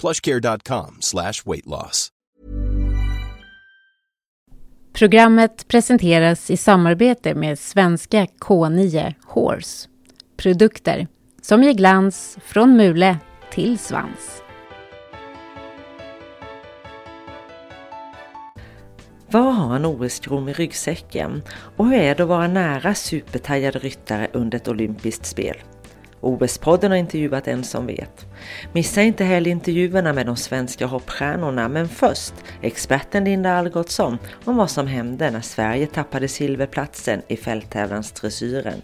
plushcare.com slash weight loss. Programmet presenteras i samarbete med svenska K9 Horse. Produkter som ger glans från mule till svans. Vad har en OS-grom i ryggsäcken? Och hur är det att vara nära supertajade ryttare under ett olympiskt spel? OS-podden har intervjuat en som vet. Missa inte heller intervjuerna med de svenska hoppstjärnorna men först experten Linda Algotsson om vad som hände när Sverige tappade silverplatsen i fälttävlansdressyren.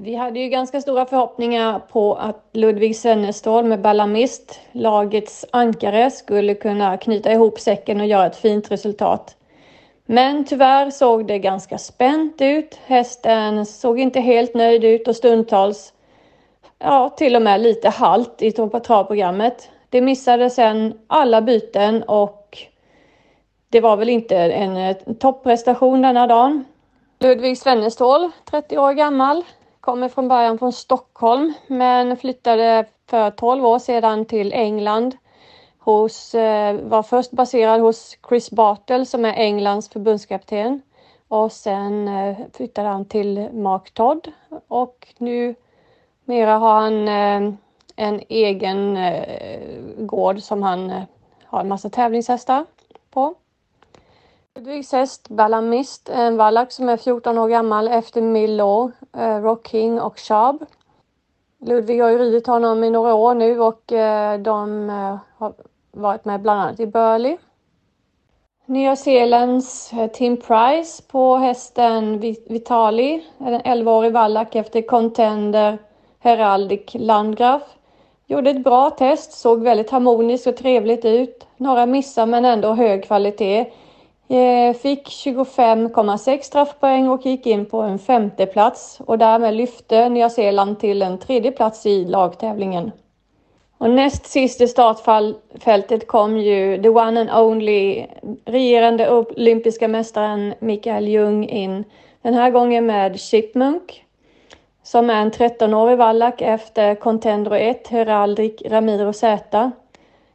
Vi hade ju ganska stora förhoppningar på att Ludvig Sennestål med Ballamist, lagets ankare, skulle kunna knyta ihop säcken och göra ett fint resultat. Men tyvärr såg det ganska spänt ut. Hästen såg inte helt nöjd ut och stundtals, ja, till och med lite halt i travprogrammet. Det missade sen alla byten och det var väl inte en eh, topprestation denna dagen. Ludvig Svennestål, 30 år gammal, kommer från början från Stockholm men flyttade för 12 år sedan till England hos, eh, var först baserad hos Chris Bartle som är Englands förbundskapten och sen eh, flyttade han till Mark Todd och nu mera har han eh, en egen gård som han har en massa tävlingshästar på. Ludvigs häst Ballamist, en vallack som är 14 år gammal efter Milo, Rock King och Sharp. Ludvig har ju ridit honom i några år nu och de har varit med bland annat i Burley. Nya Zeelands eh, Tim Price på hästen Vitali, en 11-årig vallack efter Contender Heraldic Landgraf. Gjorde ett bra test, såg väldigt harmoniskt och trevligt ut. Några missar men ändå hög kvalitet. Eh, fick 25,6 straffpoäng och gick in på en femte plats och därmed lyfte Nya Zeeland till en tredje plats i lagtävlingen. Och näst sist i startfältet kom ju the one and only regerande olympiska mästaren Mikael Ljung in. Den här gången med Chipmunk som är en 13-årig vallack efter Contendro 1, Heraldic Ramiro Z.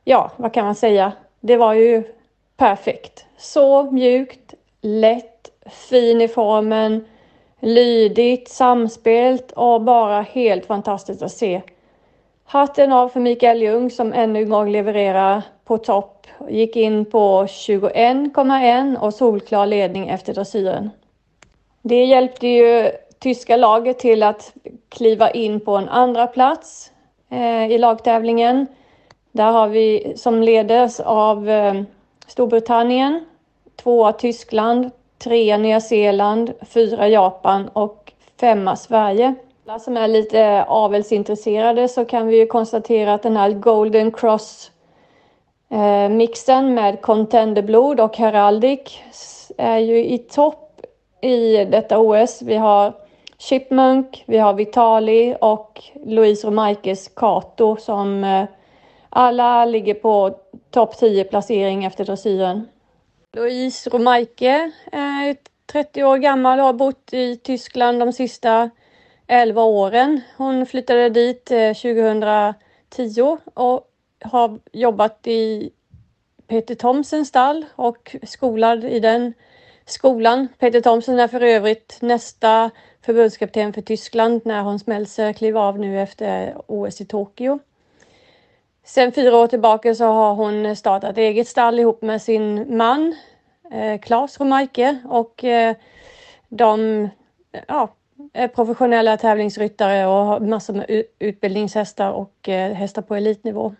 Ja, vad kan man säga? Det var ju perfekt. Så mjukt, lätt, fin i formen, lydigt, samspelt och bara helt fantastiskt att se. Hatten av för Mikael Ljung som ännu en gång levererar på topp. Gick in på 21,1 och solklar ledning efter dressyren. Det hjälpte ju tyska laget till att kliva in på en andra plats eh, i lagtävlingen. Där har vi som ledes av eh, Storbritannien, tvåa Tyskland, trea Nya Zeeland, fyra Japan och femma Sverige. Alla som är lite avelsintresserade så kan vi ju konstatera att den här Golden Cross eh, mixen med Contenderblod och Heraldic är ju i topp i detta OS. Vi har Chipmunk, vi har Vitali och Louise Romaikes Kato som eh, alla ligger på topp 10 placering efter dressyren. Louise Romaike eh, är 30 år gammal och har bott i Tyskland de sista 11 åren. Hon flyttade dit eh, 2010 och har jobbat i Peter Thomsens stall och skolad i den skolan. Peter Thomsen är för övrigt nästa förbundskapten för Tyskland när Hans Melzer kliver av nu efter OS i Tokyo. Sen fyra år tillbaka så har hon startat eget stall ihop med sin man eh, Claes Romaike och eh, de ja, Eh, professionella tävlingsryttare och har massor med utbildningshästar och eh, hästar på elitnivå.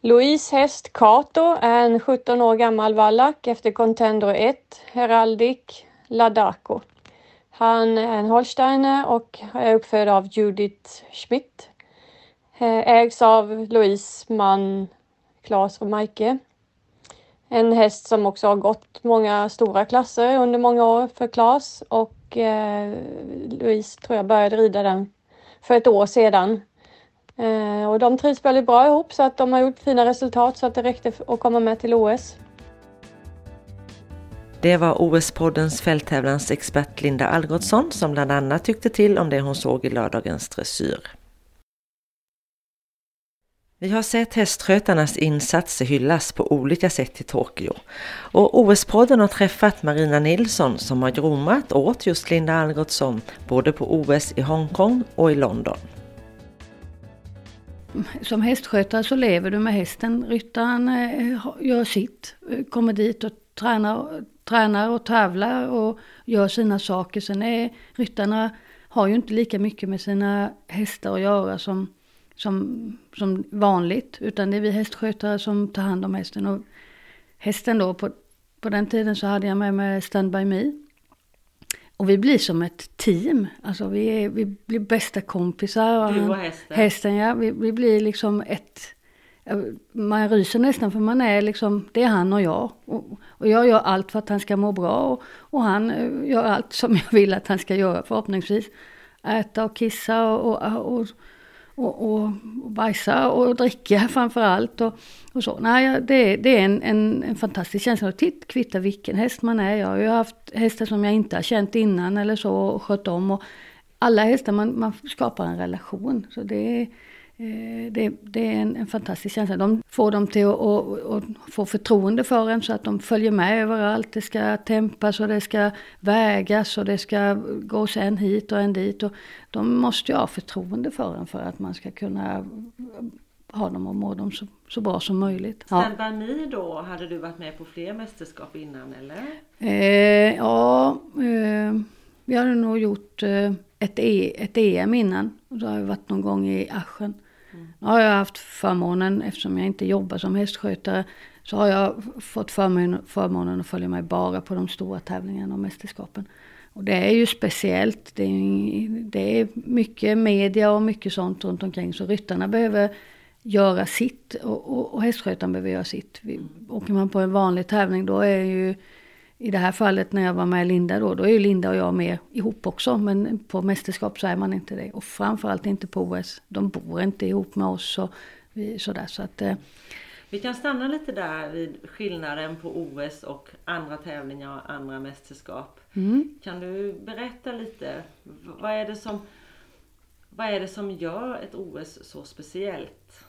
Louise häst Kato är en 17 år gammal vallack efter Contendor 1, Heraldic Ladako. Han är en holsteiner och är uppfödd av Judith Schmidt. Eh, ägs av Louise man Claes och Maike. En häst som också har gått många stora klasser under många år för Claes och eh, Louise tror jag började rida den för ett år sedan. Eh, och de trivs väldigt bra ihop så att de har gjort fina resultat så att det räckte att komma med till OS. Det var OS-poddens fälttävlansexpert Linda Algotsson som bland annat tyckte till om det hon såg i lördagens dressyr. Vi har sett hästskötarnas insatser hyllas på olika sätt i Tokyo. Och OS-podden har träffat Marina Nilsson som har gromat åt just Linda Algotsson både på OS i Hongkong och i London. Som hästskötare så lever du med hästen. Ryttaren eh, gör sitt, kommer dit och tränar, tränar och tävlar och gör sina saker. Sen är ryttarna har ju inte lika mycket med sina hästar att göra som som, som vanligt. Utan det är vi hästskötare som tar hand om hästen. Och hästen då, på, på den tiden så hade jag med mig Stand By Me. Och vi blir som ett team. Alltså vi, är, vi blir bästa kompisar. Du och hästen? Hästen ja, vi, vi blir liksom ett... Man ryser nästan för man är liksom, det är han och jag. Och, och jag gör allt för att han ska må bra och, och, han eh, gör allt som jag vill att han ska göra förhoppningsvis. Äta och kissa och, och, och och, och, och bajsa och dricka framför allt. Och, och så. Nej, det, det är en, en, en fantastisk känsla. Och titt, kvittar vilken häst man är. Jag har ju haft hästar som jag inte har känt innan eller så och skött om. Och alla hästar, man, man skapar en relation. Så det är, det, det, är en, en, fantastisk känsla. De får dem till att, att, att, få förtroende för en så att de följer med överallt. Det ska tempas och det ska vägas och det ska gås en hit och en dit. Och de måste ju ha förtroende för en för att man ska kunna ha dem och må dem så, så bra som möjligt. Ja. Stand då, hade du varit med på fler mästerskap innan eller? Eh, ja, eh, vi hade nog gjort eh, ett, e, ett EM innan. Och då har jag varit någon gång i Aschen. Mm. Nu har jag haft förmånen, eftersom jag inte jobbar som hästskötare, så har jag fått förmånen, förmånen att följa med bara på de stora tävlingarna och mästerskapen. Och det är ju speciellt. Det är, det är mycket media och mycket sånt runt omkring. Så ryttarna behöver göra sitt och, och, och hästskötaren behöver göra sitt. Vi, åker man på en vanlig tävling då är ju i det här fallet när jag var med Linda då, då är ju Linda och jag med ihop också. Men på mästerskap så är man inte det. Och framförallt inte på OS. De bor inte ihop med oss och vi, sådär. Så att, eh. Vi kan stanna lite där vid skillnaden på OS och andra tävlingar och andra mästerskap. Mm. Kan du berätta lite? Vad är, det som, vad är det som gör ett OS så speciellt?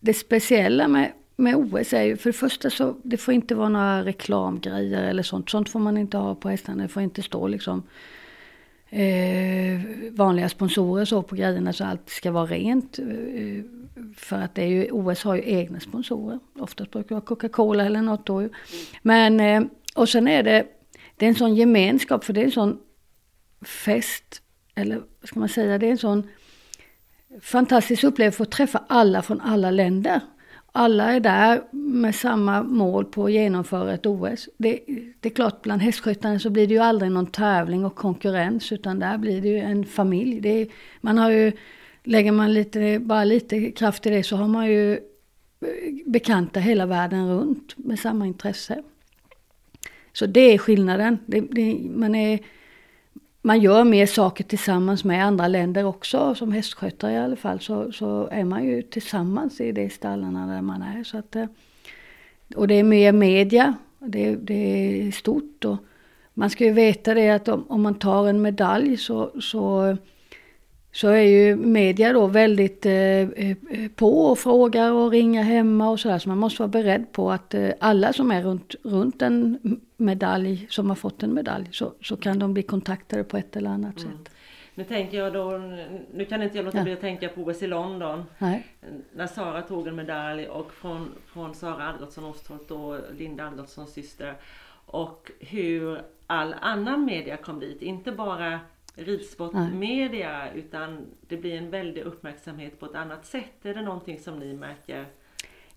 Det speciella med med OS är ju för det första så det får inte vara några reklamgrejer eller sånt. Sånt får man inte ha på hästarna. Det får inte stå liksom eh, vanliga sponsorer så på grejerna så allt ska vara rent. Eh, för att det är ju, OS har ju egna sponsorer. Oftast brukar det vara Coca-Cola eller något då. ju. Men eh, och sen är det, det är en sån gemenskap för det är en sån fest. Eller vad ska man säga, det är en sån fantastisk upplevelse att få träffa alla från alla länder alla är där med samma mål på att genomföra ett OS. Det, det är klart, bland hästskyttarna så blir det ju aldrig någon tävling och konkurrens utan där blir det ju en familj. Det är, man har ju, lägger man lite, bara lite kraft i det så har man ju eh, bekanta hela världen runt med samma intresse. Så det är skillnaden. Det, det, man, är, man gör mer saker tillsammans med andra länder också. Som hästskötare i alla fall så, så är man ju tillsammans i de stallarna där man är. Så att, eh, och det är mer media. Det, det är stort. Och man ska ju veta det att om, om man tar en medalj så, så så är ju media då väldigt eh, eh, på och frågar och ringer hemma och sådär. Så man måste vara beredd på att eh, alla som är runt, runt en medalj, som har fått en medalj, så, så kan de bli kontaktade på ett eller annat mm. sätt. Nu tänker jag då, nu kan inte jag låta bli att tänka på OS i London. Nej. När Sara tog en medalj och från, från Sara Algotsson Ostholt och Linda Algotssons syster. Och hur all annan media kom dit, inte bara ridsportmedia utan det blir en väldig uppmärksamhet på ett annat sätt. Är det någonting som ni märker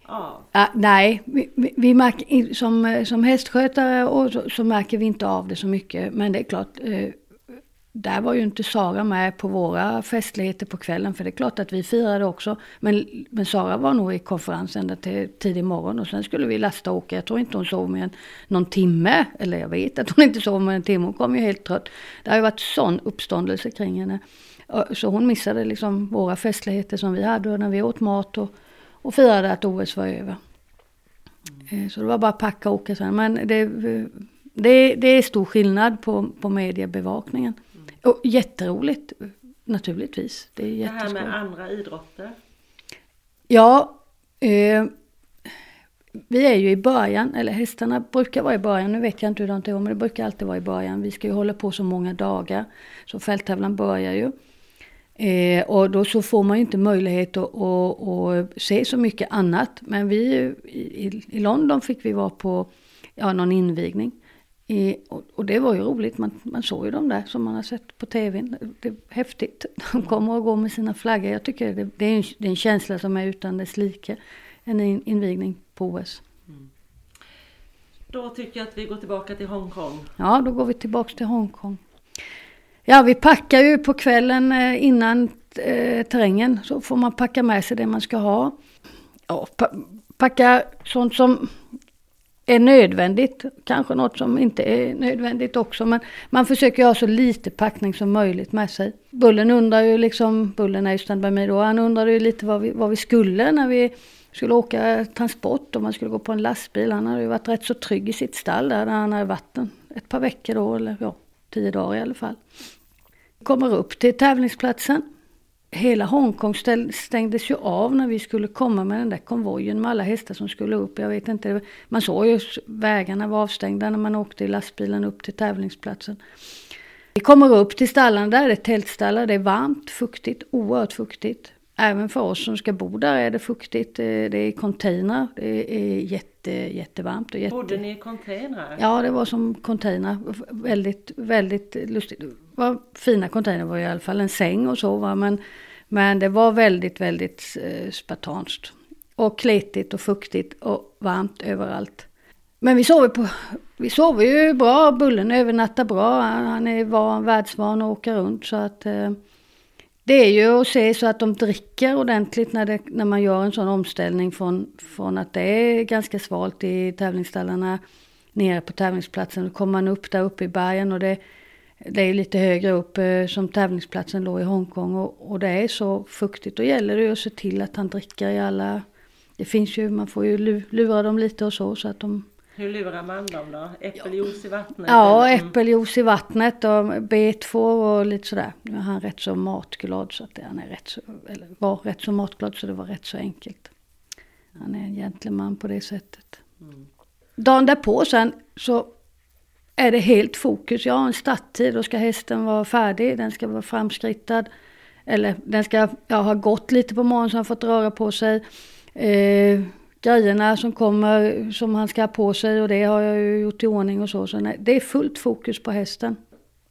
av? Ah, nej, vi, vi, märker, som, som hästskötare och så, så, märker vi inte av det så mycket. Men det är klart, eh, där var ju inte Sara med på våra festligheter på kvällen. För det är klart att vi firade också. Men, men Sara var nog i konferens ända till tidig morgon. Och sen skulle vi lasta och åka. Jag tror inte hon sov med någon timme. Eller jag vet att hon inte sov med en timme. Hon kom ju helt trött. Det har ju varit sån uppståndelse kring henne. Så hon missade liksom våra festligheter som vi hade. Och när vi åt mat och, och firade att OS var över. Mm. Så det var bara att packa och åka sen. Men det, det, det är stor skillnad på, på mediebevakningen. Och jätteroligt naturligtvis. Det, är det här med andra idrotter? Ja, eh, vi är ju i början, eller hästarna brukar vara i början, nu vet jag inte hur det är men det brukar alltid vara i början. Vi ska ju hålla på så många dagar, så fälttävlan börjar ju. Eh, och då så får man ju inte möjlighet att, att, att, se så mycket annat. Men vi i, i London fick vi vara på ja, någon invigning. I, och, och, det var ju roligt, man, man såg ju dem där som man har sett på tvn. Det är häftigt. De kommer och går med sina flaggor. Jag tycker det, det, är, en, det är en känsla som är utan dess like. En in, invigning på OS. Mm. Då tycker jag att vi går tillbaka till Hongkong. Ja, då går vi tillbaka till Hongkong. Ja, vi packar ju på kvällen eh, innan eh, terrängen. Så får man packa med sig det man ska ha. Ja, pa packa sånt som är nödvändigt. Kanske något som inte är nödvändigt också. Men man försöker ha så lite packning som möjligt med sig. Bullen undrar ju liksom, Bullen är ju stand by me då, han undrade ju lite vad vi, vad vi skulle när vi skulle åka transport. Om man skulle gå på en lastbil. Han hade ju varit rätt så trygg i sitt stall där, där han hade varit ett par veckor då, eller ja, tio dagar i alla fall. Kommer upp till tävlingsplatsen hela Hongkong stängdes ju av när vi skulle komma med den där konvojen med alla hästar som skulle upp. Jag vet inte, man såg ju vägarna var avstängda när man åkte i lastbilen upp till tävlingsplatsen. Vi kommer upp till stallarna, där är det tältstallar, det är varmt, fuktigt, oerhört fuktigt. Även för oss som ska bo där är det fuktigt, det är container, det är jätte, jättevarmt. Och jätte... Bodde ni i containrar? Ja, det var som container. Väldigt, väldigt lustigt. Det var fina container, det var i alla fall en säng och så va? Men, men det var väldigt, väldigt eh, spartanskt. Och kletigt och fuktigt och varmt överallt. Men vi sover, på, vi sover ju bra, Bullen övernattade bra. Han är van, världsvan att åka runt så att eh, det är ju att se så att de dricker ordentligt när, det, när man gör en sån omställning från, från att det är ganska svalt i tävlingsstallarna nere på tävlingsplatsen. Då kommer man upp där uppe i bergen och det, det är lite högre upp eh, som tävlingsplatsen låg i Hongkong och, och det är så fuktigt. Då gäller det ju att se till att han dricker i alla... Det finns ju, man får ju lura dem lite och så så att de hur lurar man dem då? Äppeljuice i vattnet? Ja, mm. äppeljuice i vattnet och betfår och lite sådär. Nu är han rätt så matglad så att han är rätt så, eller var rätt så matglad så det var rätt så enkelt. Han är en gentleman på det sättet. Mm. Dagen därpå sen så är det helt fokus. Jag har en starttid, då ska hästen vara färdig, den ska vara framskrittad. Eller den ska ja, ha gått lite på morgonen så han fått röra på sig. Eh, grejerna som kommer som han ska ha på sig och det har jag ju gjort i ordning och så. så nej, det är fullt fokus på hästen.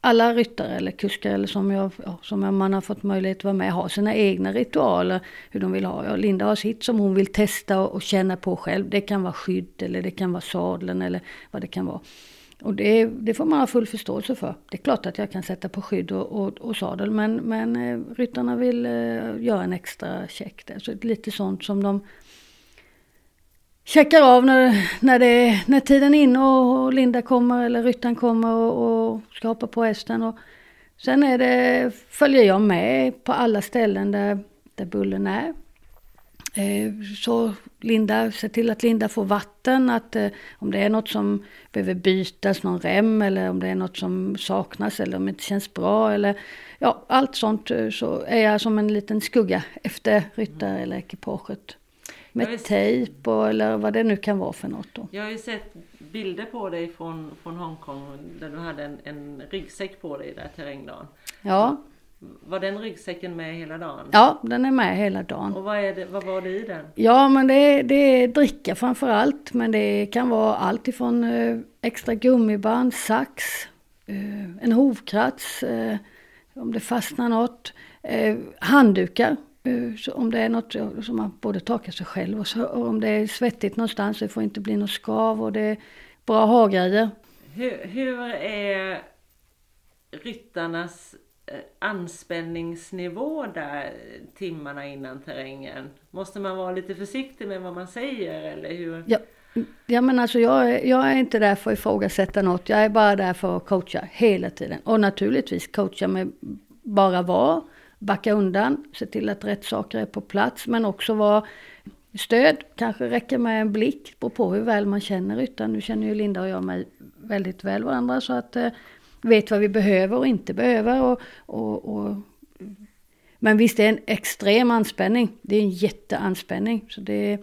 alla ryttare eller kuskar eller som, jag, ja, som man har fått möjlighet att vara med har sina egna ritualer. Hur de vill ha. Ja, Linda har sitt som hon vill testa och, och, känna på själv. Det kan vara skydd eller det kan vara sadeln eller vad det kan vara. Och det, det får man ha full förståelse för. Det är klart att jag kan sätta på skydd och, och, och sadel men, men eh, ryttarna vill eh, göra en extra check där. Så lite sånt som de checkar av när, när, det, när tiden är inne och Linda kommer eller ryttaren kommer och, och ska hoppa på hästen. Och sen är det, följer jag med på alla ställen där, där bullen är. Eh, så Linda, se till att Linda får vatten, att eh, om det är något som behöver bytas, någon rem eller om det är något som saknas eller om det inte känns bra eller ja, allt sånt eh, så är jag som en liten skugga efter ryttare eller ekipaget. Med tejp och, eller vad det nu kan vara för något då. Jag har ju sett bilder på dig från, från Hongkong där du hade en, en ryggsäck på dig där terrängdagen. Ja. Var den ryggsäcken med hela dagen? Ja, den är med hela dagen. Och vad, är det, vad var det i den? Ja, men det, det är dricka framför allt. Men det kan vara allt ifrån eh, extra gummiband, sax, eh, en hovkrats, eh, om det fastnar något, handdukar så om det är något som man både torkar sig själv och, så, och om det är svettigt någonstans så det får inte bli något skav och det är bra ha-grejer. Hur, hur är ryttarnas eh, anspänningsnivå där timmarna innan terrängen? Måste man vara lite försiktig med vad man säger eller hur? Ja. Ja men alltså jag är, jag är inte där för att ifrågasätta något. Jag är bara där för att coacha hela tiden. Och naturligtvis coacha med bara vara backa undan, se till att rätt saker är på plats men också vara stöd. Kanske räcker med en blick, beror på hur väl man känner ryttaren. Nu känner ju Linda och jag mig väldigt väl varandra så att eh, vet vad vi behöver och inte behöver. Och, och, och, men visst, det är en extrem anspänning. Det är en jätteanspänning. Så det är,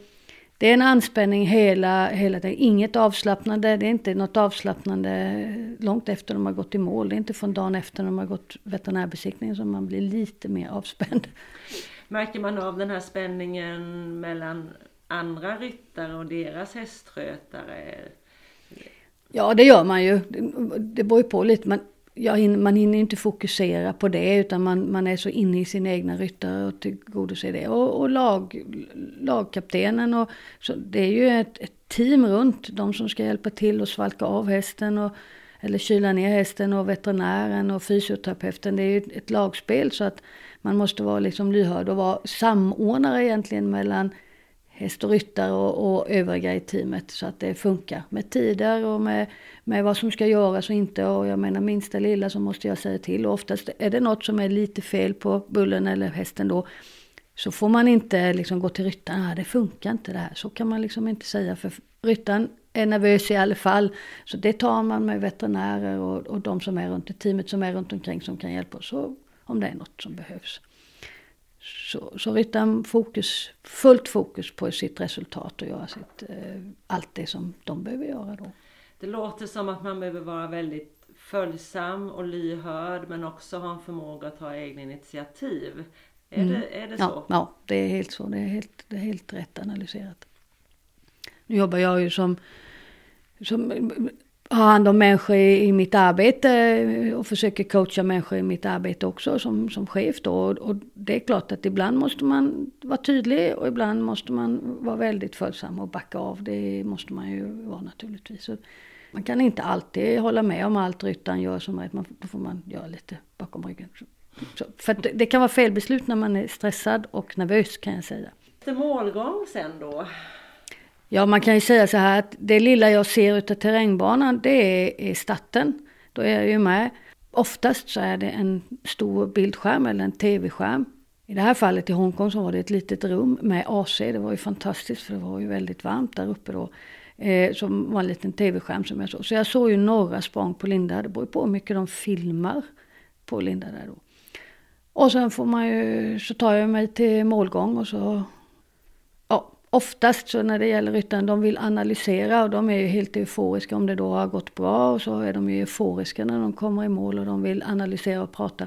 det är en anspänning hela, hela tiden. Inget avslappnande. Det är inte något avslappnande långt efter de har gått i mål. Det är inte från dagen efter de har gått veterinärbesiktningen som man blir lite mer avspänd. Märker man av den här spänningen mellan andra ryttare och deras hästskötare? Ja, det gör man ju. Det beror ju på lite. Men ja, man hinner inte fokusera på det utan man, man är så inne i sina egna ryttare och tillgodoser det. Och, och lag, lagkaptenen och så det är ju ett, ett, team runt de som ska hjälpa till att svalka av hästen och eller kyla ner hästen och veterinären och fysioterapeuten. Det är ju ett lagspel så att man måste vara liksom lyhörd och vara samordnare egentligen mellan häst och ryttare och, och övriga i teamet så att det funkar med tider och med, med vad som ska göras och inte. Och jag menar minsta lilla så måste jag säga till och oftast är det något som är lite fel på bullen eller hästen då så får man inte liksom gå till ryttaren, ah, det funkar inte det här. Så kan man liksom inte säga för ryttaren är nervös i alla fall. Så det tar man med veterinärer och, och de som är runt i teamet som är runt omkring som kan hjälpa oss om det är något som behövs. Så, så ryttaren fokus, fullt fokus på sitt resultat och göra sitt, eh, allt det som de behöver göra då. Det låter som att man behöver vara väldigt följsam och lyhörd men också ha en förmåga att ta egna initiativ. Är, mm. det, är det så? Ja, ja, det är helt så. Det är helt, det är helt rätt analyserat. Nu jobbar jag ju som, som har hand om människor i, mitt arbete eh, och försöker coacha människor i mitt arbete också som, som chef då. Och det är klart att ibland måste man vara tydlig och ibland måste man vara väldigt följsam och backa av. Det måste man ju vara naturligtvis. Så man kan inte alltid hålla med om allt ryttaren gör som rätt. Då får man göra lite bakom ryggen. Så, för det, det kan vara felbeslut när man är stressad och nervös kan jag säga. Målgång sen då? Ja, man kan ju säga så här att det lilla jag ser utav terrängbanan det är, är starten. Då är jag ju med. Oftast så är det en stor bildskärm eller en tv-skärm. I det här fallet i Hongkong så var det ett litet rum med AC. Det var ju fantastiskt för det var ju väldigt varmt där uppe då. Eh, som var en liten tv-skärm som jag såg. Så jag såg ju några språng på Linda. Det beror ju på hur mycket de filmar på Linda där då. Och sen får man ju, så tar jag mig till målgång och så oftast så när det gäller ryttaren, de vill analysera och de är ju helt euforiska om det då har gått bra och så är de ju euforiska när de kommer i mål och de vill analysera och prata.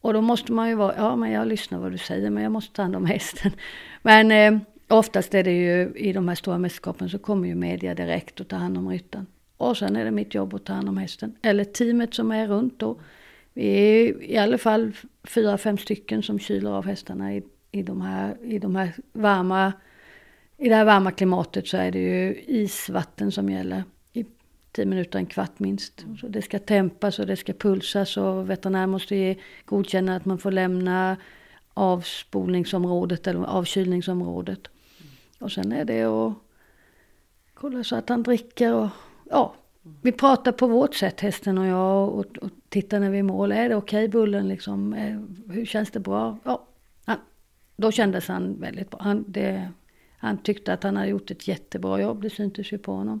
Och då måste man ju vara, ja men jag lyssnar vad du säger men jag måste ta hand om hästen. Men eh, oftast är det ju i de här stora mästerskapen så kommer ju media direkt och tar hand om ryttaren. Och sen är det mitt jobb att ta hand om hästen. Eller teamet som är runt då. vi är i alla fall fyra, fem stycken som kyler av hästarna i, i, de här, i de här varma, i det här varma klimatet så är det ju isvatten som gäller. I tio minuter, en kvart minst. Så det ska tempas och det ska pulsas och veterinär måste ge, godkänna att man får lämna avspolningsområdet eller avkylningsområdet. Och sen är det att kolla så att han dricker och ja, vi pratar på vårt sätt hästen och jag och, och tittar när vi är i mål. Är det okej okay, bullen liksom? Eh, hur känns det bra? Ja, han, då kändes han väldigt bra. Han, det, han tyckte att han hade gjort ett jättebra jobb. Det syntes ju på honom.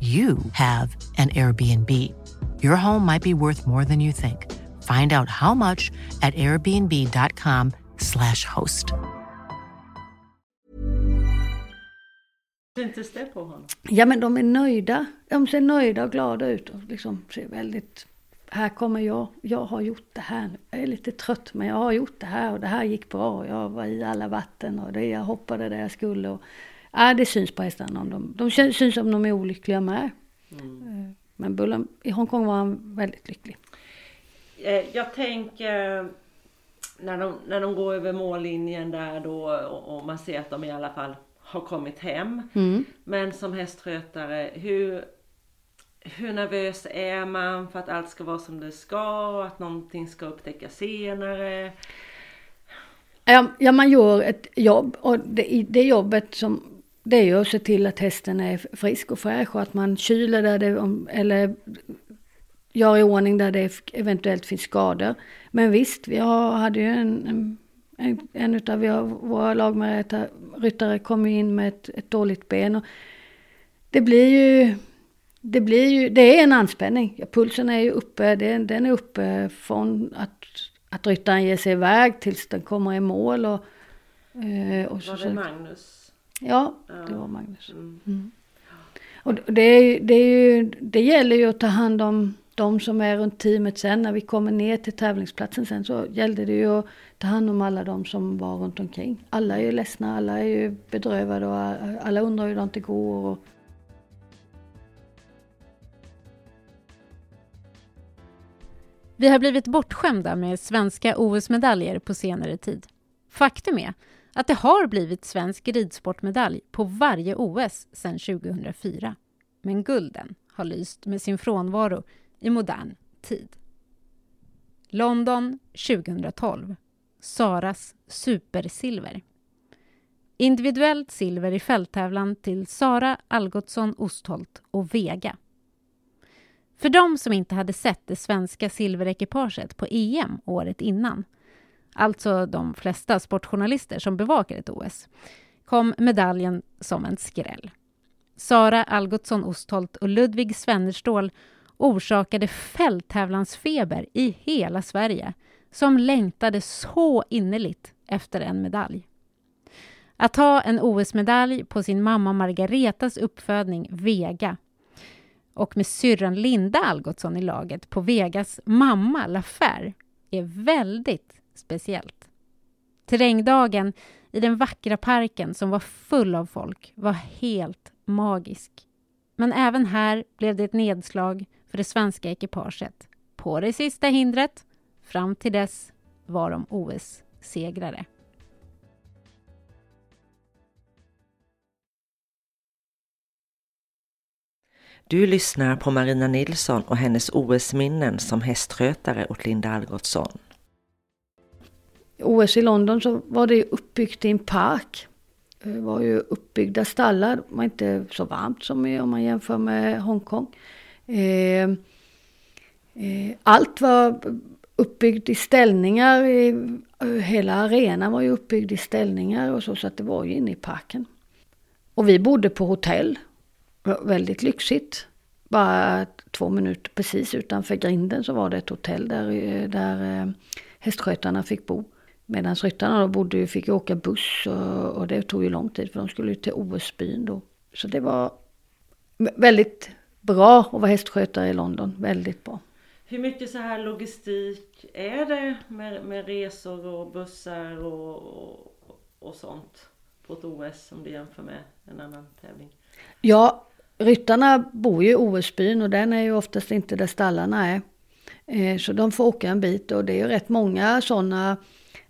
you have an Airbnb. Your home might be worth more than you think. Find out how much at airbnb.com slash host. Syntes det på honom? Ja, men de är nöjda. De ser nöjda och glada ut och liksom ser väldigt... Här kommer jag. Jag har gjort det här. Jag är lite trött, men jag har gjort det här och det här gick bra. Jag var i alla vatten och det, jag hoppade där jag skulle. Och, Ja, det syns på hästarna. Om de, de syns om de är olyckliga med. Mm. Men Bullen, i Hongkong var han väldigt lycklig. Eh, jag tänker när de, när de går över mållinjen där då och, och man ser att de i alla fall har kommit hem. Mm. Men som hästskötare, hur, hur nervös är man för att allt ska vara som det ska att någonting ska upptäckas senare? Ja, ja, man gör ett jobb och det, det jobbet som det är ju att se till att hästen är frisk och fräsch och att man kyler där det, eller gör i ordning där det eventuellt finns skador. Men visst, vi har, hade ju en, en, en utav våra lagryttare kom in med ett, ett dåligt ben. Och det blir ju det blir ju, det är en anspänning. Pulsen är ju uppe, den, den är uppe från att, att ryttaren ger sig iväg tills den kommer i mål. Och, eh, och Var det Magnus? Ja, det var Magnus. Mm. mm. Och det, är, det, är ju, det gäller ju att ta hand om de som är runt teamet sen. När vi kommer ner till tävlingsplatsen sen så gällde det ju att ta hand om alla de som var runt omkring. Alla är ju ledsna, alla är ju bedrövade och alla undrar hur det går. Och... Vi har blivit bortskämda med svenska OS-medaljer på senare tid. Faktum är att det har blivit svensk ridsportmedalj på varje OS sedan 2004. Men gulden har lyst med sin frånvaro i modern tid. London 2012. Saras supersilver. Individuellt silver i fälttävlan till Sara Algotsson Ostholt och Vega. För de som inte hade sett det svenska silverekipaget på EM året innan, alltså de flesta sportjournalister som bevakar ett OS, kom medaljen som en skräll. Sara Algotsson Ostholt och Ludvig Svennerstål orsakade fälttävlansfeber i hela Sverige som längtade så innerligt efter en medalj. Att ha en OS-medalj på sin mamma Margaretas uppfödning Vega och med syrran Linda Algotsson i laget på Vegas mamma Lafer är väldigt speciellt. Terrängdagen i den vackra parken som var full av folk var helt magisk. Men även här blev det ett nedslag för det svenska ekipaget. På det sista hindret, fram till dess, var de OS-segrare. Du lyssnar på Marina Nilsson och hennes OS-minnen som hästskötare åt Linda Algotsson. OS i London så var det uppbyggt i en park. Det var ju uppbyggda stallar, det var inte så varmt som om man jämför med Hongkong. Eh, eh, allt var uppbyggt i ställningar, hela arenan var ju uppbyggd i ställningar och så, så att det var ju inne i parken. Och vi bodde på hotell väldigt lyxigt. Bara två minuter precis utanför grinden så var det ett hotell där, eh, där eh, hästskötarna fick bo. Medan ryttarna då bodde, fick åka buss och, och, det tog ju lång tid för de skulle till OS-byn då. Så det var väldigt bra att vara hästskötare i London, väldigt bra. Hur mycket så här logistik är det med, med resor och bussar och, och, och sånt på ett OS som du jämför med en annan tävling? Ja, Ryttarna bor ju i OS-byn och den är ju oftast inte där stallarna är. Eh, så de får åka en bit och det är ju rätt många sådana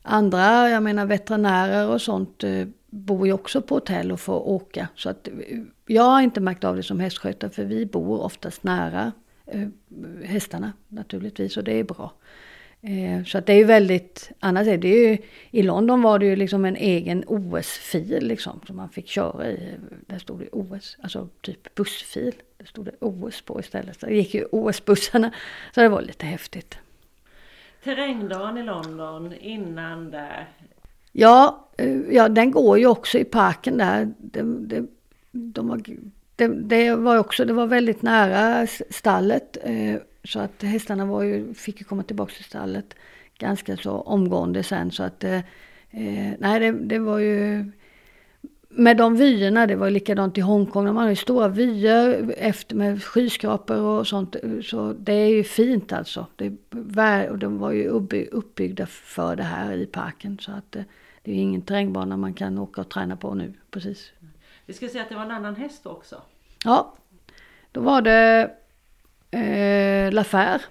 andra, jag menar veterinärer och sånt eh, bor ju också på hotell och får åka. Så att eh, jag har inte märkt av det som hästskötare för vi bor oftast nära eh, hästarna naturligtvis och det är bra. Så att det är ju väldigt, annars är det ju, i London var det ju liksom en egen OS-fil liksom som man fick köra i. Där stod det OS, alltså typ bussfil. Där stod det OS på istället. Så det gick ju OS-bussarna. Så det var lite häftigt. Terrängdagen i London innan där? Ja, eh, ja den går ju också i parken där. Det, det, de var, det, det var också, det var väldigt nära stallet. Eh, så att hästarna var ju, fick ju komma tillbaka till stallet ganska så omgående sen. Så att, eh, eh nej det, det, var ju med de vyerna, det var likadant i Hongkong, man har ju stora vyer efter med skyskrapor och sånt. Så det är ju fint alltså. Det, och de var ju uppbyggda för det här i parken. Så att det, eh, det är ju ingen terrängbana man kan åka och träna på nu precis. Vi ska säga att det var en annan häst också. Ja, då var det eh, Lafer.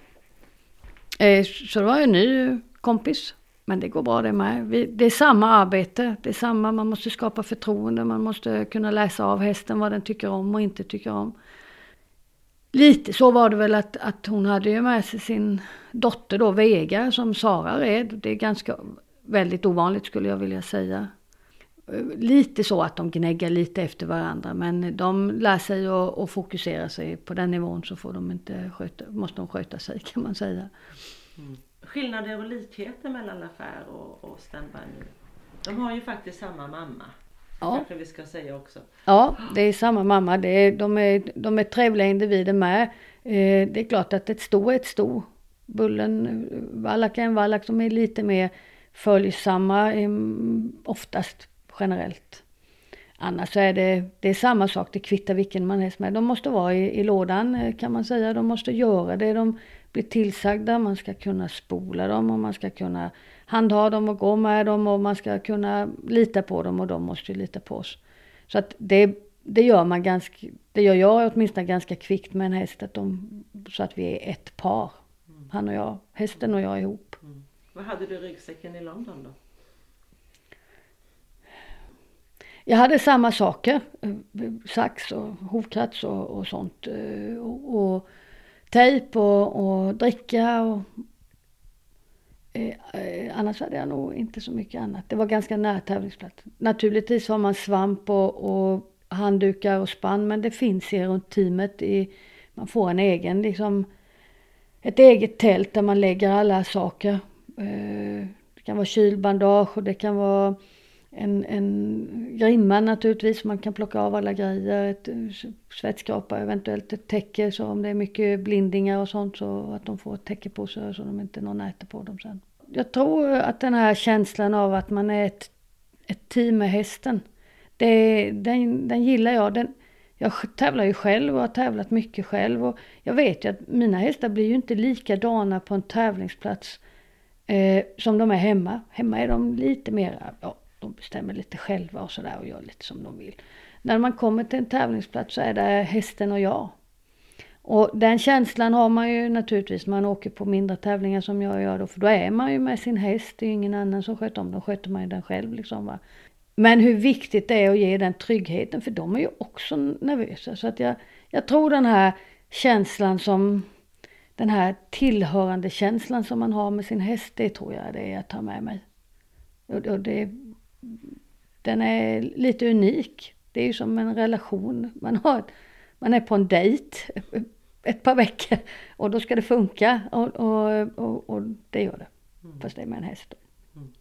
Eh, så det var en ny kompis. Men det går bra det med. Vi, det är samma arbete. Det är samma, man måste skapa förtroende. Man måste kunna läsa av hästen vad den tycker om och inte tycker om. Lite så var det väl att, att hon hade ju med sig sin dotter då, Vega, som Sara red. Det är ganska väldigt ovanligt skulle jag vilja säga lite så att de gnäggar lite efter varandra men de lär sig att fokusera sig på den nivån så får de inte sköta, måste de sköta sig kan man säga. Mm. Skillnader och likheter mellan Lafer och, och Standby nu? De har ju faktiskt samma mamma. Ja. Kanske vi ska säga också. Ja, det är samma mamma. Det är, de, är, de är trevliga individer med. Eh, det är klart att ett sto är ett sto. Bullen, vallack är en vallack. De är lite mer följsamma eh, oftast generellt. Annars så är det, det är samma sak, det kvittar vilken man är med. De måste vara i, i lådan eh, kan man säga. De måste göra det de blir tillsagda. Man ska kunna spola dem och man ska kunna handha dem och gå med dem och man ska kunna lita på dem och de måste ju lita på oss. Så att det, det gör man ganska, det gör jag åtminstone ganska kvickt med en häst, att de, så att vi är ett par. Han och jag, hästen och jag ihop. Mm. Vad hade du i ryggsäcken i London då? Jag hade samma saker, sax och hovkrats och, och sånt. Och, och tejp och, och dricka och eh, eh, annars hade jag nog inte så mycket annat. Det var ganska nära tävlingsplatsen. Naturligtvis har man svamp och, och handdukar och spann men det finns ju runt teamet. I, man får en egen liksom, ett eget tält där man lägger alla saker. Eh, det kan vara kylbandage och det kan vara en, en grimma naturligtvis, man kan plocka av alla grejer, ett eh, svetskrapa, eventuellt ett täcke så om det är mycket blindingar och sånt så att de får ett täcke på sig så de inte någon äter på dem sen. Jag tror att den här känslan av att man är ett, ett team med hästen, det, den, den gillar jag. Den, jag tävlar ju själv och har tävlat mycket själv och jag vet ju att mina hästar blir ju inte likadana på en tävlingsplats eh, som de är hemma. Hemma är de lite mer, ja, de bestämmer lite själva och sådär och gör lite som de vill. När man kommer till en tävlingsplats så är det hästen och jag. Och den känslan har man ju naturligtvis när man åker på mindre tävlingar som jag gör då, för då är man ju med sin häst, det är ju ingen annan som sköter om, då sköter man ju den själv liksom va. Men hur viktigt det är att ge den tryggheten, för de är ju också nervösa. Så att jag, jag tror den här känslan som, den här tillhörande känslan som man har med sin häst, det tror jag det är jag tar med mig. Och, och det den är lite unik. Det är ju som en relation. Man, har, man är på en dejt ett par veckor och då ska det funka och, och, och, och det gör det. Mm. Fast det är med en häst. Mm.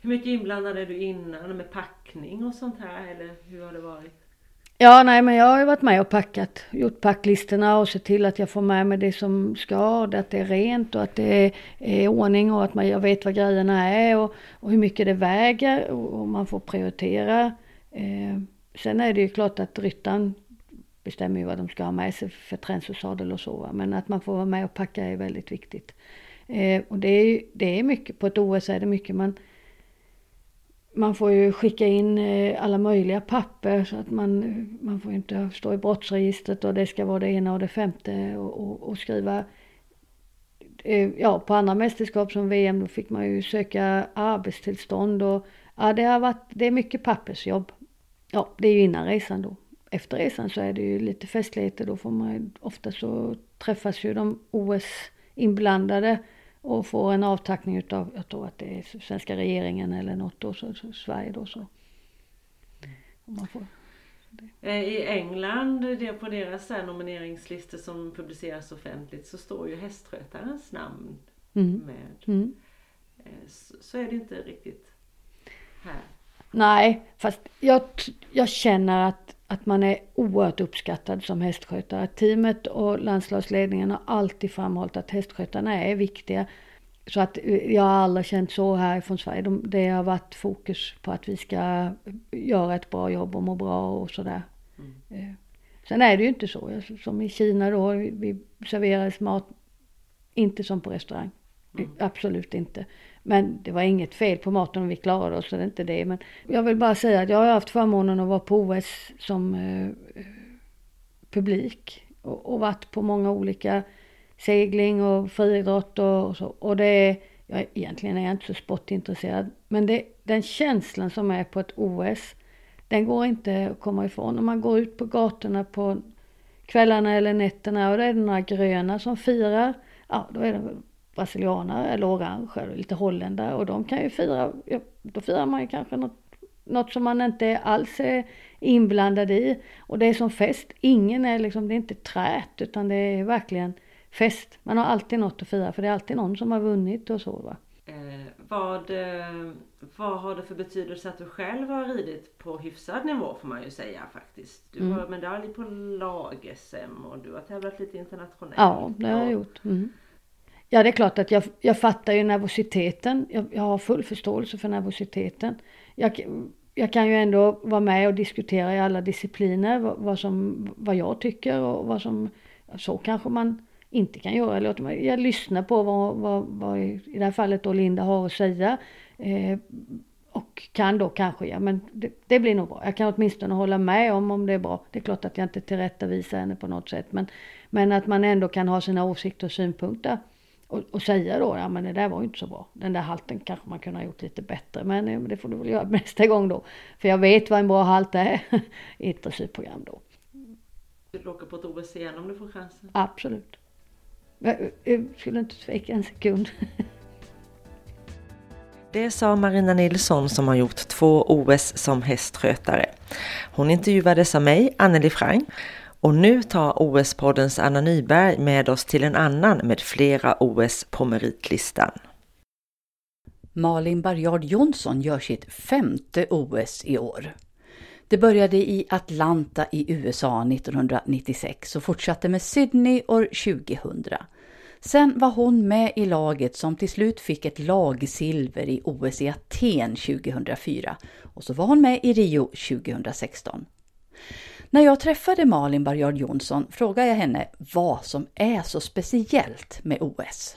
Hur mycket inblandad är du innan med packning och sånt här eller hur har det varit? Ja, nej, men jag har ju varit med och packat, gjort packlistorna och sett till att jag får med mig det som ska, att det är rent och att det är, är ordning och att man, jag vet vad grejerna är och, och hur mycket det väger och, och man får prioritera. Eh, sen är det ju klart att ryttaren bestämmer ju vad de ska ha med sig för träns och sadel och så, men att man får vara med och packa är väldigt viktigt. Eh, och det är, det är mycket, på ett OS är det mycket man man får ju skicka in eh, alla möjliga papper så att man, man får inte stå i brottsregistret och det ska vara det ena och det femte och, och, och skriva eh, Ja, på andra mästerskap som VM då fick man ju söka arbetstillstånd och ja, det har varit, det är mycket pappersjobb. Ja, det är ju innan resan då. Efter resan så är det ju lite festligheter, då får man ofta så träffas ju de OS inblandade och får en avtackning utav, jag tror att det är svenska regeringen eller något då, så, så Sverige då så. Man får eh, I England, det på deras nomineringslistor som publiceras offentligt så står ju hästskötarens namn mm. med. Mm. Eh, så, så, är det inte riktigt här. Nej, fast jag, jag känner att, att man är oerhört uppskattad som hästskötare. Teamet och landslagsledningen har alltid framhållit att hästskötarna är viktiga. Så att eh, jag har aldrig känt så här från Sverige. De, det har varit fokus på att vi ska göra ett bra jobb och må bra och sådär. Mm. Eh, sen är det ju inte så. Som i Kina då, vi serverades mat inte som på restaurang. Mm. Absolut inte. Men det var inget fel på maten och vi klarade oss, så det är inte det. Men jag vill bara säga att jag har haft förmånen att vara på OS som eh, publik och, och varit på många olika segling och friidrott och, och så. Och det är, jag, egentligen är jag inte så sportintresserad, men det, den känslan som är på ett OS, den går inte att komma ifrån. Om man går ut på gatorna på kvällarna eller nätterna och det är några gröna som firar, ja då är det brasilianare eller orange eller lite holländare och de kan ju fira, ja, då firar man ju kanske något, något som man inte alls är inblandad i. Och det är som fest, ingen är liksom, det är inte trät utan det är verkligen fest. Man har alltid något att fira för det är alltid någon som har vunnit och så va. Eh, vad, eh, vad har det för betydelse att du själv har ridit på hyfsad nivå får man ju säga faktiskt. Du mm. har medalj på lag-SM och du har tävlat lite internationellt. Ja, det har jag gjort. Mm. Ja, det är klart att jag, jag fattar ju nervositeten. Jag, jag har full förståelse för nervositeten. Jag, jag kan ju ändå vara med och diskutera i alla discipliner vad, vad, som, vad jag tycker och vad som, så kanske man inte kan göra. Eller jag lyssnar på vad, vad, vad i det här fallet då Linda har att säga. Eh, och kan då kanske, ja men det, det, blir nog bra. Jag kan åtminstone hålla med om om det är bra. Det är klart att jag inte tillrättavisar henne på något sätt. Men, men att man ändå kan ha sina åsikter och synpunkter och, och säga då, ja men det där var ju inte så bra. Den där halten kanske man kunde ha gjort lite bättre. Men det får du väl göra nästa gång då. För jag vet vad en bra halt är i ett dressyrprogram då. Vill du åka på ett OS igen om du får chansen? Absolut. Jag, jag skulle inte tveka en sekund. Det sa Marina Nilsson som har gjort två OS som hästskötare. Hon intervjuades av mig, Anneli Frank. Och nu tar OS-poddens Anna Nyberg med oss till en annan med flera OS på meritlistan. Malin Barjard Jonsson gör sitt femte OS i år. Det började i Atlanta i USA 1996 och fortsatte med Sydney år 2000. Sen var hon med i laget som till slut fick ett lagsilver i OS i Aten 2004 och så var hon med i Rio 2016. När jag träffade Malin Barriard Jonsson frågade jag henne vad som är så speciellt med OS.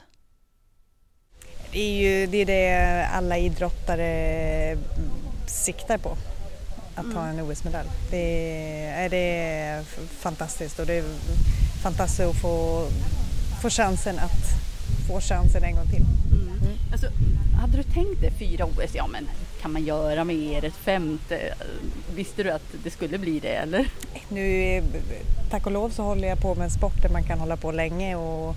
Det är ju det, är det alla idrottare siktar på, att mm. ta en OS-medalj. Det är, det är fantastiskt och det är fantastiskt att få, få chansen att få chansen en gång till. Mm. Mm. Alltså, hade du tänkt det, fyra OS, ja men kan man göra mer, ett femte? Visste du att det skulle bli det eller? Nu, tack och lov så håller jag på med en sport där man kan hålla på länge och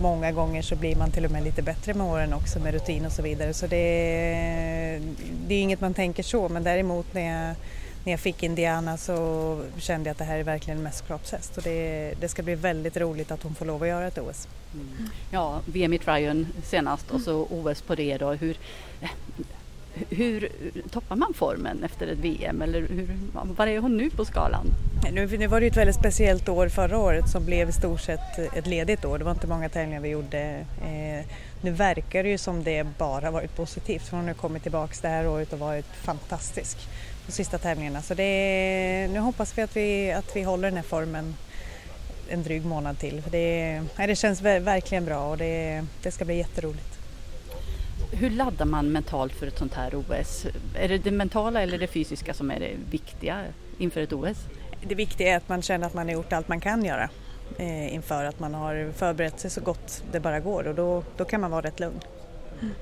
många gånger så blir man till och med lite bättre med åren också med rutin och så vidare. Så det, det är inget man tänker så men däremot när jag, när jag fick Indiana så kände jag att det här är verkligen en mästerskapshäst och det, det ska bli väldigt roligt att hon får lov att göra ett OS. Mm. Ja, VM i Tryon senast och så OS på det då. Hur, hur toppar man formen efter ett VM eller hur, var är hon nu på skalan? Nu, nu var det ett väldigt speciellt år förra året som blev i stort sett ett ledigt år. Det var inte många tävlingar vi gjorde. Eh, nu verkar det ju som det bara varit positivt. för Hon har kommit tillbaka det här året och varit fantastisk de sista tävlingarna. Så det, nu hoppas vi att, vi att vi håller den här formen en dryg månad till. För det, det känns verkligen bra och det, det ska bli jätteroligt. Hur laddar man mentalt för ett sånt här OS? Är det det mentala eller det fysiska som är det viktiga inför ett OS? Det viktiga är att man känner att man har gjort allt man kan göra eh, inför att man har förberett sig så gott det bara går och då, då kan man vara rätt lugn. Mm.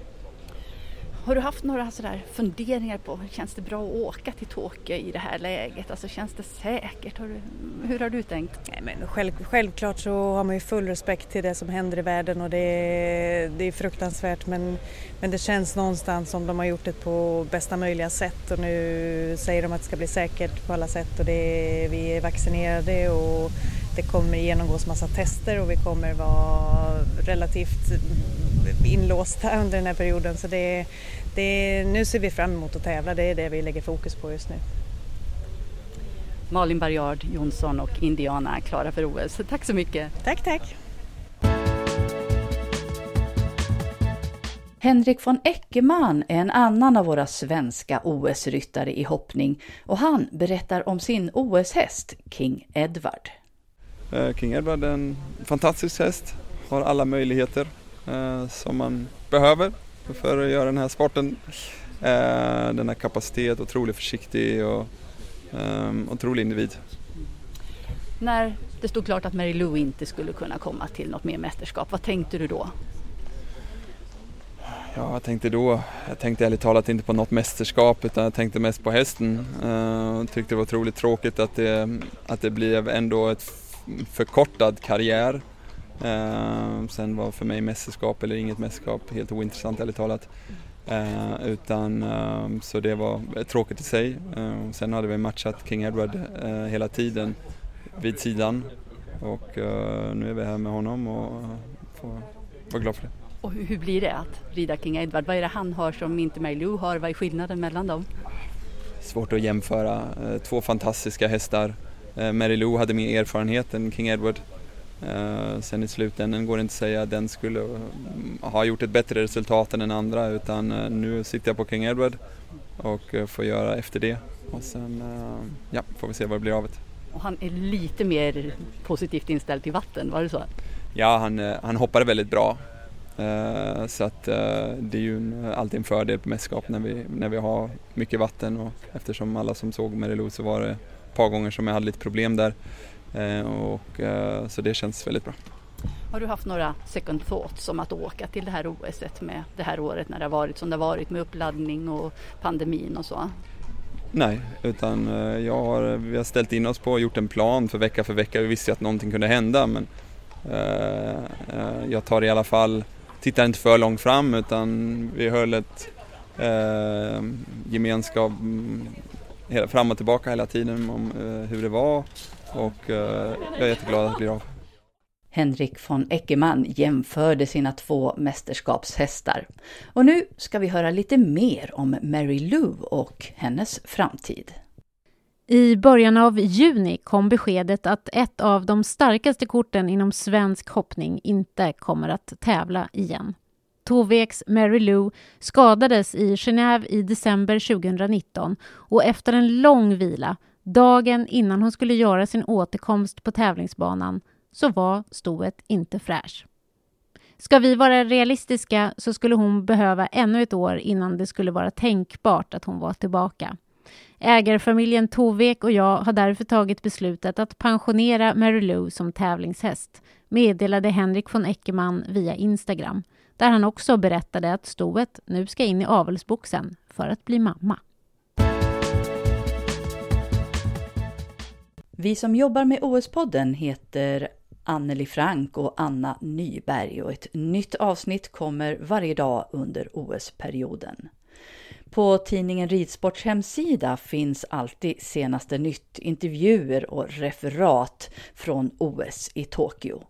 Har du haft några sådär funderingar på, känns det bra att åka till Tokyo i det här läget? Alltså känns det säkert? Har du, hur har du tänkt? Nej, men själv, självklart så har man ju full respekt till det som händer i världen och det, det är fruktansvärt men, men det känns någonstans som de har gjort det på bästa möjliga sätt och nu säger de att det ska bli säkert på alla sätt och det, vi är vaccinerade och det kommer genomgås massa tester och vi kommer vara relativt inlåsta under den här perioden. Så det, det, nu ser vi fram emot att tävla, det är det vi lägger fokus på just nu. Malin Barriard Jonsson och Indiana klara för OS. Tack så mycket! Tack, tack! Henrik von Eckermann är en annan av våra svenska OS-ryttare i hoppning och han berättar om sin OS-häst King Edward. Eh, King Edward är en fantastisk häst, har alla möjligheter eh, som man behöver för att göra den här sporten. Eh, den har kapacitet, otroligt försiktig och otrolig individ. När det stod klart att Mary Lou inte skulle kunna komma till något mer mästerskap, vad tänkte du då? Ja, jag tänkte då, jag tänkte ärligt talat inte på något mästerskap utan jag tänkte mest på hästen. Jag uh, tyckte det var otroligt tråkigt att det, att det blev ändå ett förkortad karriär. Uh, sen var för mig mästerskap eller inget mästerskap helt ointressant ärligt talat. Uh, utan, uh, så det var tråkigt i sig. Uh, sen hade vi matchat King Edward hela tiden vid sidan och nu är vi här med honom och får vara glada för det. Och hur blir det att rida King Edward? Vad är det han har som inte Mary Lou har? Vad är skillnaden mellan dem? Svårt att jämföra. Två fantastiska hästar. Mary Lou hade mer erfarenhet än King Edward. Uh, sen i slutändan går det inte att säga att den skulle uh, ha gjort ett bättre resultat än den andra utan nu sitter jag på King Edward och får göra efter det och sen ja, får vi se vad det blir av det. Och han är lite mer positivt inställd till vatten, var det så? Ja, han, han hoppade väldigt bra. så att det är ju alltid en fördel på mästerskap när vi, när vi har mycket vatten och eftersom alla som såg Merilo så var det par gånger som jag hade lite problem där. Eh, och, eh, så det känns väldigt bra. Har du haft några second thoughts om att åka till det här OSet med det här året när det har varit som det har varit med uppladdning och pandemin och så? Nej, utan eh, jag har, vi har ställt in oss på och gjort en plan för vecka för vecka. Vi visste att någonting kunde hända men jag tar i alla fall, tittar inte för långt fram utan vi höll ett eh, gemenskap fram och tillbaka hela tiden om eh, hur det var och eh, jag är jätteglad att det blir av. Henrik von Eckermann jämförde sina två mästerskapshästar. Och nu ska vi höra lite mer om Mary Lou och hennes framtid. I början av juni kom beskedet att ett av de starkaste korten inom svensk hoppning inte kommer att tävla igen. Toveks Mary Lou skadades i Genève i december 2019 och efter en lång vila, dagen innan hon skulle göra sin återkomst på tävlingsbanan, så var stoet inte fräsch. Ska vi vara realistiska så skulle hon behöva ännu ett år innan det skulle vara tänkbart att hon var tillbaka. Ägarfamiljen Tovek och jag har därför tagit beslutet att pensionera Mary Lou som tävlingshäst, meddelade Henrik von Eckermann via Instagram, där han också berättade att stoet nu ska in i avelsboxen för att bli mamma. Vi som jobbar med OS-podden heter Anneli Frank och Anna Nyberg och ett nytt avsnitt kommer varje dag under OS-perioden. På tidningen Ridsports hemsida finns alltid senaste nytt, intervjuer och referat från OS i Tokyo.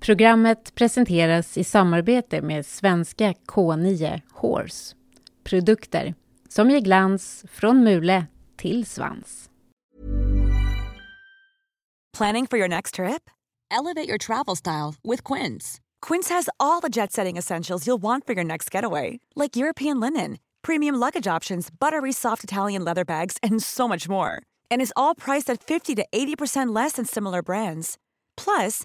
Programmet presenteras i samarbete med svenska K9 Horse. Produkter som ger glans från mule till svans. Planning for your next trip? Elevate your travel style with Quince. Quince has all the jet setting essentials you'll want for your next getaway, like European linen, premium luggage options, buttery soft Italian leather bags, and so much more. And is all priced at 50 to 80% less than similar brands. Plus,